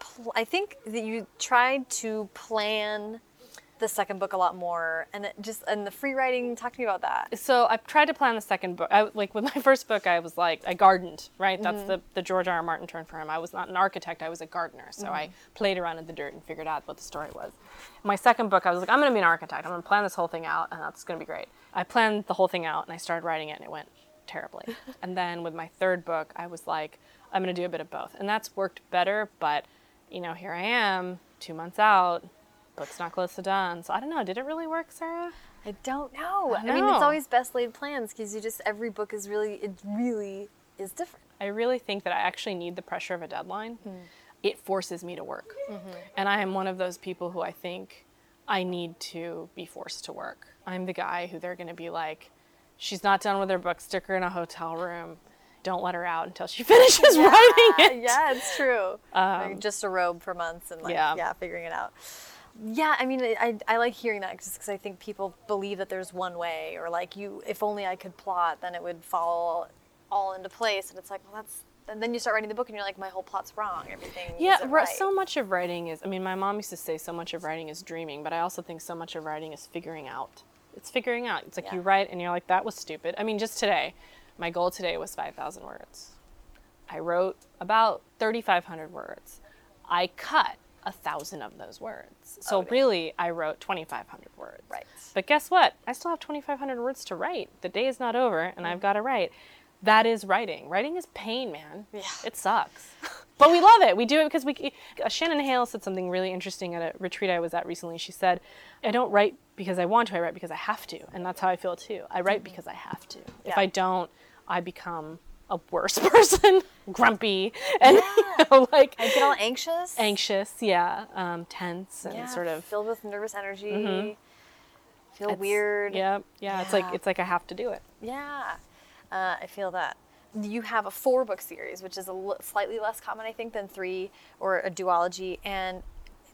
Pl- I think that you tried to plan the second book a lot more, and it just and the free writing. Talk to me about that. So I tried to plan the second book. I, like with my first book, I was like I gardened. Right, that's mm-hmm. the the George R. R. Martin term for him. I was not an architect. I was a gardener. So I mm-hmm. played around in the dirt and figured out what the story was. My second book, I was like, I'm going to be an architect. I'm going to plan this whole thing out, and that's going to be great. I planned the whole thing out, and I started writing it, and it went terribly. and then with my third book, I was like, I'm going to do a bit of both, and that's worked better. But you know, here I am, two months out. Book's not close to done. So I don't know. Did it really work, Sarah? I don't know. I I, mean, it's always best laid plans because you just every book is really it really is different. I really think that I actually need the pressure of a deadline. Hmm. It forces me to work. Mm-hmm. And I am one of those people who I think I need to be forced to work. I'm the guy who they're going to be like, she's not done with her book, stick her in a hotel room. Don't let her out until she finishes writing it. yeah, it's true. Like, um, just a robe for months and like yeah. yeah, figuring it out. Yeah, I mean, I, I like hearing that just because I think people believe that there's one way, or like you, if only I could plot, then it would fall all into place. And it's like, well, that's. And then you start writing the book, and you're like, my whole plot's wrong. Everything. Yeah, right. so much of writing is, I mean, my mom used to say so much of writing is dreaming, but I also think so much of writing is figuring out. It's figuring out. It's like you write and you're like, that was stupid. I mean, just today, my goal today was 5,000 words. I wrote about 3,500 words. I cut a thousand of those words. So Okay. really, I wrote 2,500 words. Right. But guess what? I still have 2,500 words to write. The day is not over, and Mm. I've got to write. that is writing. Writing is pain, man. Yeah. It sucks. but we love it. We do it because we. Uh, Shannon Hale said something really interesting at a retreat I was at recently. She said, "I don't write because I want to. I write because I have to, and that's how I feel too. I write because I have to. If I don't, I become a worse person, grumpy, and you know, like I get all anxious. anxious. Yeah, um, tense, and Yeah, sort of. filled with nervous energy. Feel it's- weird. Yeah, yeah. It's like it's like I have to do it. Yeah, uh, I feel that. You have a four book series, which is a l- slightly less common, I think, than three or a duology. And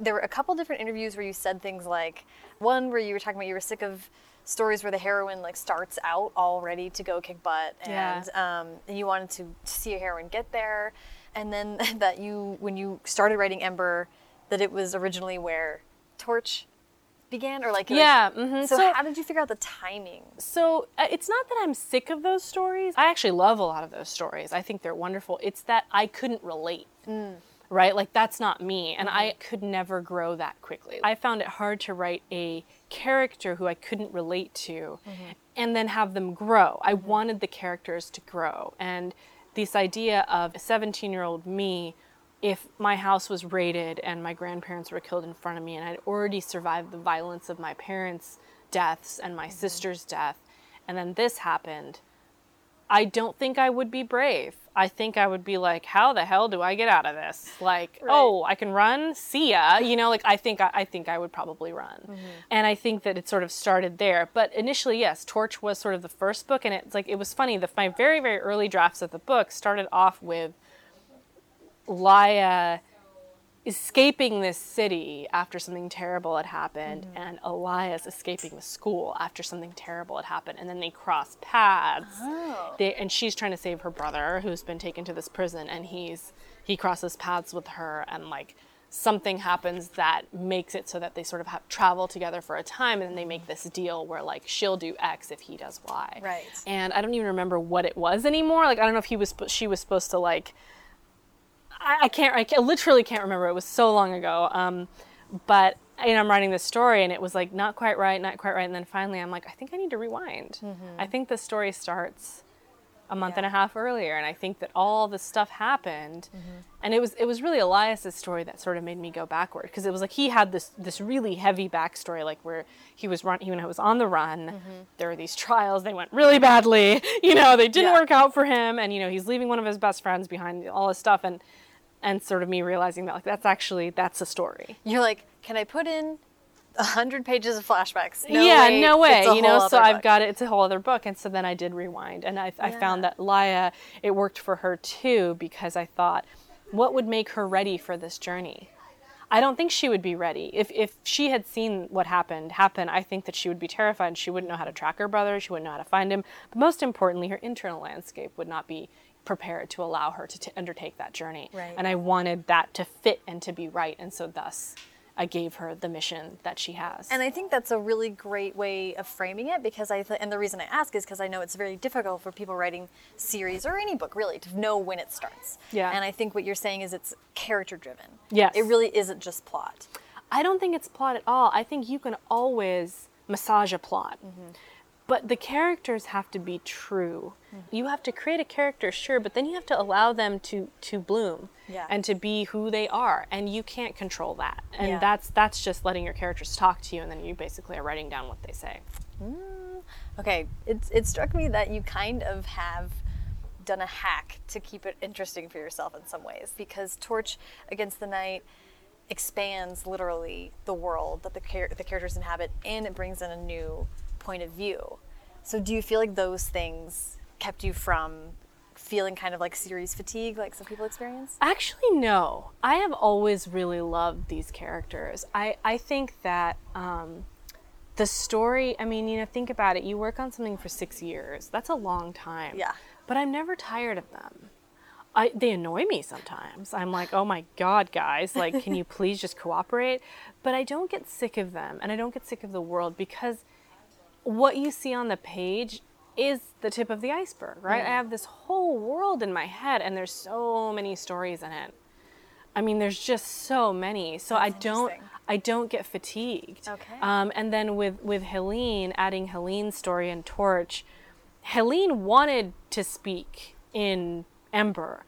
there were a couple different interviews where you said things like one where you were talking about you were sick of stories where the heroine like starts out all ready to go kick butt, Yeah. and um, and you wanted to see a heroine get there, and then that you when you started writing Ember, that it was originally where Torch began, or like like- Yeah, mhm. So, So- how did you figure out the timing? So uh, it's not that I'm sick of those stories. I actually love a lot of those stories. I think they're wonderful. It's that I couldn't relate. Right? Like that's not me. And I could never grow that quickly. I found it hard to write a character who I couldn't relate to mm-hmm. and then have them grow. I mm-hmm. wanted the characters to grow. And this idea of a 17 year old me if my house was raided and my grandparents were killed in front of me and I'd already survived the violence of my parents' deaths and my mm-hmm. sister's death, and then this happened, I don't think I would be brave. I think I would be like, how the hell do I get out of this? Like, oh, I can run. See ya. You know, like I think I, I think I would probably run. Mm-hmm. And I think that it sort of started there. But initially, yes, Torch was sort of the first book, and it's like it was funny. The my very very early drafts of the book started off with Laia escaping this city after something terrible had happened, mm-hmm. and Elias escaping the school after something terrible had happened, and then they cross paths. Oh. They, and she's trying to save her brother, who's been taken to this prison, and he's he crosses paths with her, and like something happens that makes it so that they sort of have travel together for a time, and then they make mm-hmm. this deal where like she'll do X if he does Y. Right. And I don't even remember what it was anymore. Like I don't know if he was she was supposed to like I, I can't. I literally can't remember. It was so long ago. Um, but know, I'm writing this story, and it was like not quite right, not quite right, and then finally, I'm like, I think I need to rewind. Mm-hmm. I think the story starts a month and a half earlier, and I think that all this stuff happened, mm-hmm. and it was it was really Elias's story that sort of made me go backward because it was like he had this this really heavy backstory, like where he was run, he was on the run, mm-hmm. there were these trials, they went really badly, you know, they didn't Yeah. work out for him, and you know, he's leaving one of his best friends behind, all this stuff, and and sort of me realizing that like that's actually that's a story. You're like, can I put in a hundred pages of flashbacks? yeah, way, no way. You know, so I've book. got it. It's a whole other book, and so then I did rewind, and I, I found that Laia, it worked for her too because I thought, what would make her ready for this journey? I don't think she would be ready. If if she had seen what happened happen, I think that she would be terrified. She wouldn't know how to track her brother. She wouldn't know how to find him. But most importantly, her internal landscape would not be prepared to allow her to t- undertake that journey. Right. And I wanted that to fit and to be right, and so thus. I gave her the mission that she has. And I think that's a really great way of framing it because I th- and the reason I ask is because I know it's very difficult for people writing series or any book really to know when it starts. Yeah. And I think what you're saying is it's character driven. Yes. It really isn't just plot. I don't think it's plot at all. I think you can always massage a plot. Mm-hmm. But the characters have to be true. Mm-hmm. You have to create a character, sure, but then you have to allow them to to bloom Yeah. and to be who they are, and you can't control that. And Yeah. that's that's just letting your characters talk to you, and then you basically are writing down what they say. Okay, it, it struck me that you kind of have done a hack to keep it interesting for yourself in some ways because Torch Against the Night expands literally the world that the, char- the characters inhabit and it brings in a new point of view. So, do you feel like those things kept you from feeling kind of like series fatigue, like some people experience? Actually, no. I have always really loved these characters. I, I think that um, the story, I mean, you know, think about it. You work on something for six years, that's a long time. Yeah. But I'm never tired of them. I, they annoy me sometimes. I'm like, oh my God, guys, like, can you please just cooperate? But I don't get sick of them and I don't get sick of the world because what you see on the page is the tip of the iceberg, right? I have this whole world in my head and there's so many stories in it. I mean, there's just so many. So I don't. I don't get fatigued. Okay. Um, and then with with Helene, adding Helene's story and Torch, Helene wanted to speak in Ember,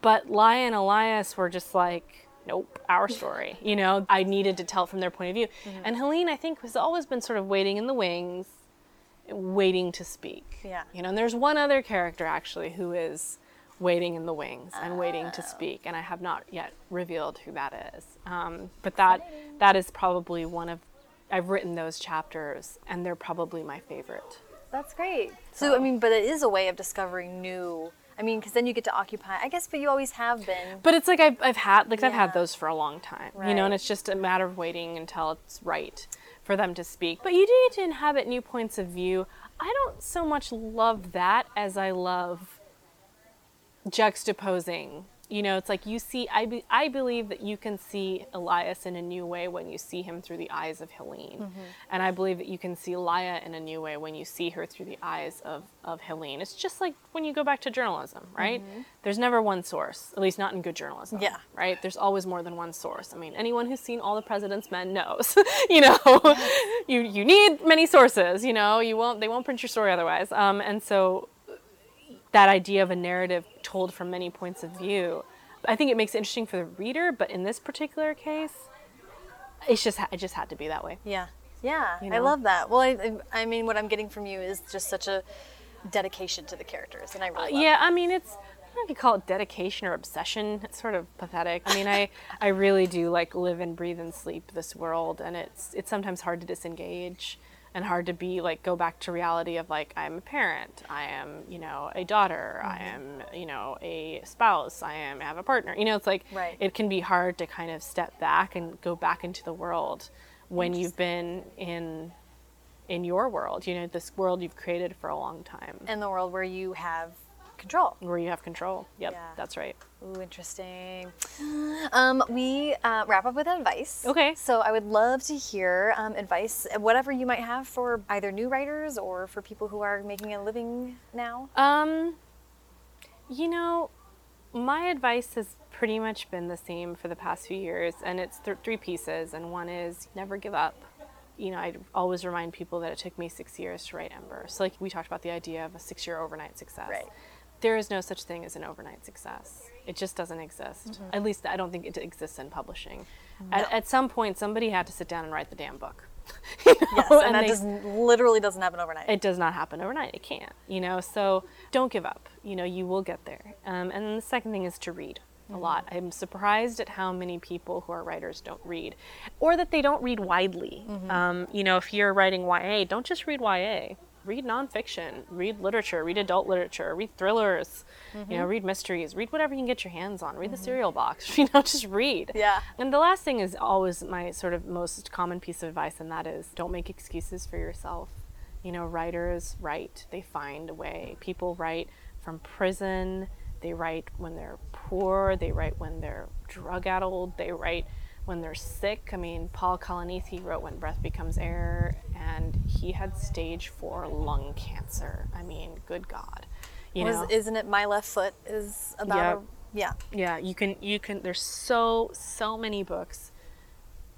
but Laia and Elias were just like, nope, our story. You know, I needed to tell it from their point of view. Mm-hmm. And Helene, I think, has always been sort of waiting in the wings, waiting to speak. Yeah. You know, and there's one other character actually who is waiting in the wings and waiting Oh. to speak, and I have not yet revealed who that is. Um, but that that is probably one of I've written those chapters, and they're probably my favorite. That's great. So, I mean, but it is a way of discovering new. I mean, because then you get to occupy. I guess, but you always have been. But it's like I've, I've had like I've had those for a long time, you know, and it's just a matter of waiting until it's right for them to speak. But you do get to inhabit new points of view. I don't so much love that as I love juxtaposing. You know, it's like you see. I be, I believe that you can see Elias in a new way when you see him through the eyes of Helene, and I believe that you can see Laia in a new way when you see her through the eyes of of Helene. It's just like when you go back to journalism, right? There's never one source, at least not in good journalism. Yeah. Right. There's always more than one source. I mean, anyone who's seen All the President's Men knows. you know, you you need many sources. You know, you won't they won't print your story otherwise. Um, and so that idea of a narrative told from many points of view. I think it makes it interesting for the reader, but in this particular case, it's just it just had to be that way. Yeah. Yeah. You I love that. Well, I, I mean, what I'm getting from you is just such a dedication to the characters, and I really love yeah, I mean it's I don't know if you call it dedication or obsession. It's sort of pathetic. I mean, I I really do like live and breathe and sleep this world, and it's it's sometimes hard to disengage and hard to be like go back to reality of like I'm a parent, I am you know a daughter, I mm-hmm. am you know a spouse, I am I have a partner. You know, it's like Right. it can be hard to kind of step back and go back into the world when you've been in in your world. You know, this world you've created for a long time in the world where you have control. where you have control. Yep, Yeah. that's right. Ooh, interesting. Um, we uh, wrap up with advice. Okay. So I would love to hear um, advice, whatever you might have for either new writers or for people who are making a living now. Um, you know, my advice has pretty much been the same for the past few years, and it's th- three pieces. And one is never give up. You know, I always remind people that it took me six years to write Ember. So, like we talked about the idea of a six-year overnight success. Right. There is no such thing as an overnight success. It just doesn't exist. Mm-hmm. At least I don't think it exists in publishing. At, at some point, somebody had to sit down and write the damn book. You know? Yes, and, that they- doesn't literally doesn't happen overnight. it does not happen overnight. It can't, you know. So don't give up. You know, you will get there. Um, and then the second thing is to read a lot. I'm surprised at how many people who are writers don't read, or that they don't read widely. Um, you know, if you're writing YA, don't just read YA. Read nonfiction. Read literature. Read adult literature. Read thrillers. You know, mm-hmm. read mysteries. Read whatever you can get your hands on. Read the mm-hmm. cereal box. You know, just read. Yeah. And the last thing is always my sort of most common piece of advice, and that is don't make excuses for yourself. You know, writers write, they find a way. People write from prison, they write when they're poor, they write when they're drug addled, they write when they're sick. I mean, Paul Kalanithi wrote When Breath Becomes Air, and he had stage four lung cancer. I mean, good God. You Was, know? isn't it my left foot is about Yeah. a, yeah yeah you can you can there's so so many books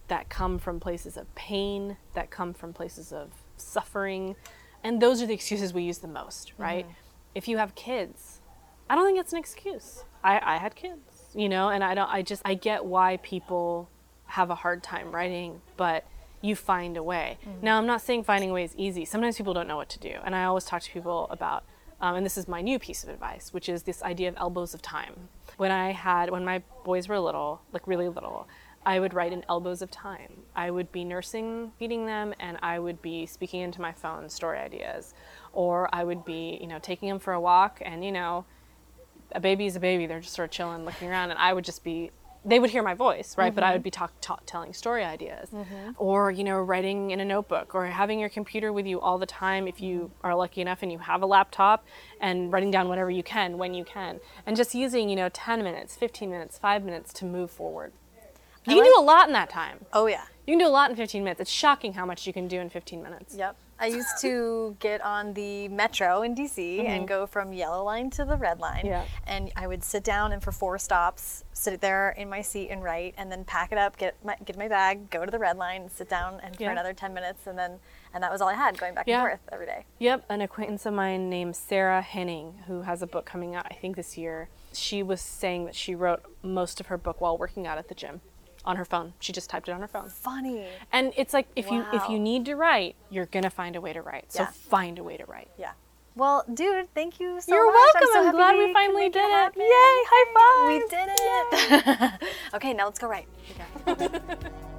that come from places of pain that come from places of suffering and those are the excuses we use the most mm-hmm. right if you have kids i don't think it's an excuse i i had kids you know and i don't i just i get why people have a hard time writing but you find a way now i'm not saying finding a way is easy sometimes people don't know what to do and i always talk to people about um, and this is my new piece of advice, which is this idea of elbows of time. When I had, when my boys were little, like really little, I would write in elbows of time. I would be nursing, feeding them, and I would be speaking into my phone story ideas, or I would be, you know, taking them for a walk, and you know, a baby is a baby. They're just sort of chilling, looking around, and I would just be. They would hear my voice, right? But I would mm-hmm. be talk, talk, telling story ideas, mm-hmm. or you know, writing in a notebook, or having your computer with you all the time if you mm-hmm. are lucky enough and you have a laptop, and writing down whatever you can when you can, and just using you know, ten minutes, fifteen minutes, five minutes to move forward. You can like- do a lot in that time. oh yeah You can do a lot in 15 minutes. It's shocking how much you can do in 15 minutes. yep I used to get on the metro in DC and go from yellow line to the red line. Mm-hmm. Yeah. And I would sit down and for four stops, sit there in my seat and write, and then pack it up, get my get my bag, go to the red line, sit down, and for Yeah. another ten minutes, and then and that was all I had going back Yeah. and forth every day. Yep, an acquaintance of mine named Sarah Henning, who has a book coming out, I think this year. She was saying that she wrote most of her book while working out at the gym on her phone. She just typed it on her phone. Funny. And it's like if you if you need to write, you're gonna find a way to write. So Yeah. find a way to write. Yeah. Well, dude, thank you so much. You're much. welcome. I'm, so I'm glad we finally did it. happen. Yay, high five. We did it. okay, now let's go right.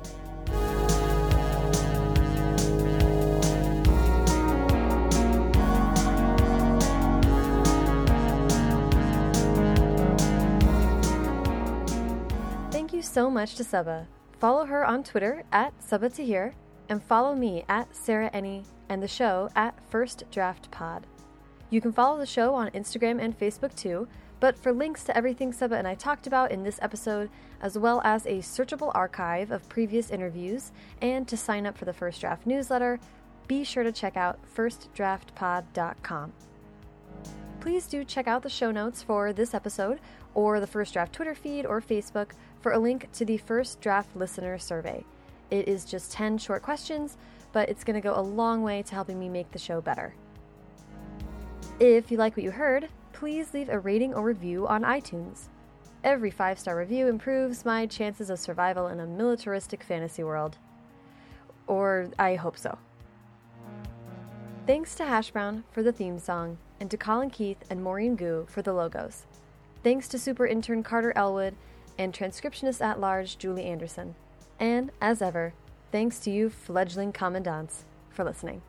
so much to Sabaa. Follow her on Twitter at Sabaa Tahir and follow me at Sarah Enni and the show at First Draft Pod. You can follow the show on Instagram and Facebook too, but for links to everything Sabaa and I talked about in this episode, as well as a searchable archive of previous interviews, and to sign up for the First Draft newsletter, be sure to check out firstdraftpod.com. Please do check out the show notes for this episode or the First Draft Twitter feed or Facebook for a link to the First Draft Listener Survey. It is just 10 short questions, but it's going to go a long way to helping me make the show better. If you like what you heard, please leave a rating or review on iTunes. Every five star review improves my chances of survival in a militaristic fantasy world. Or I hope so. Thanks to Hash Brown for the theme song, and to Colin Keith and Maureen Gu for the logos. Thanks to super intern Carter Elwood and transcriptionist at large Julie Anderson. And as ever, thanks to you, fledgling commandants, for listening.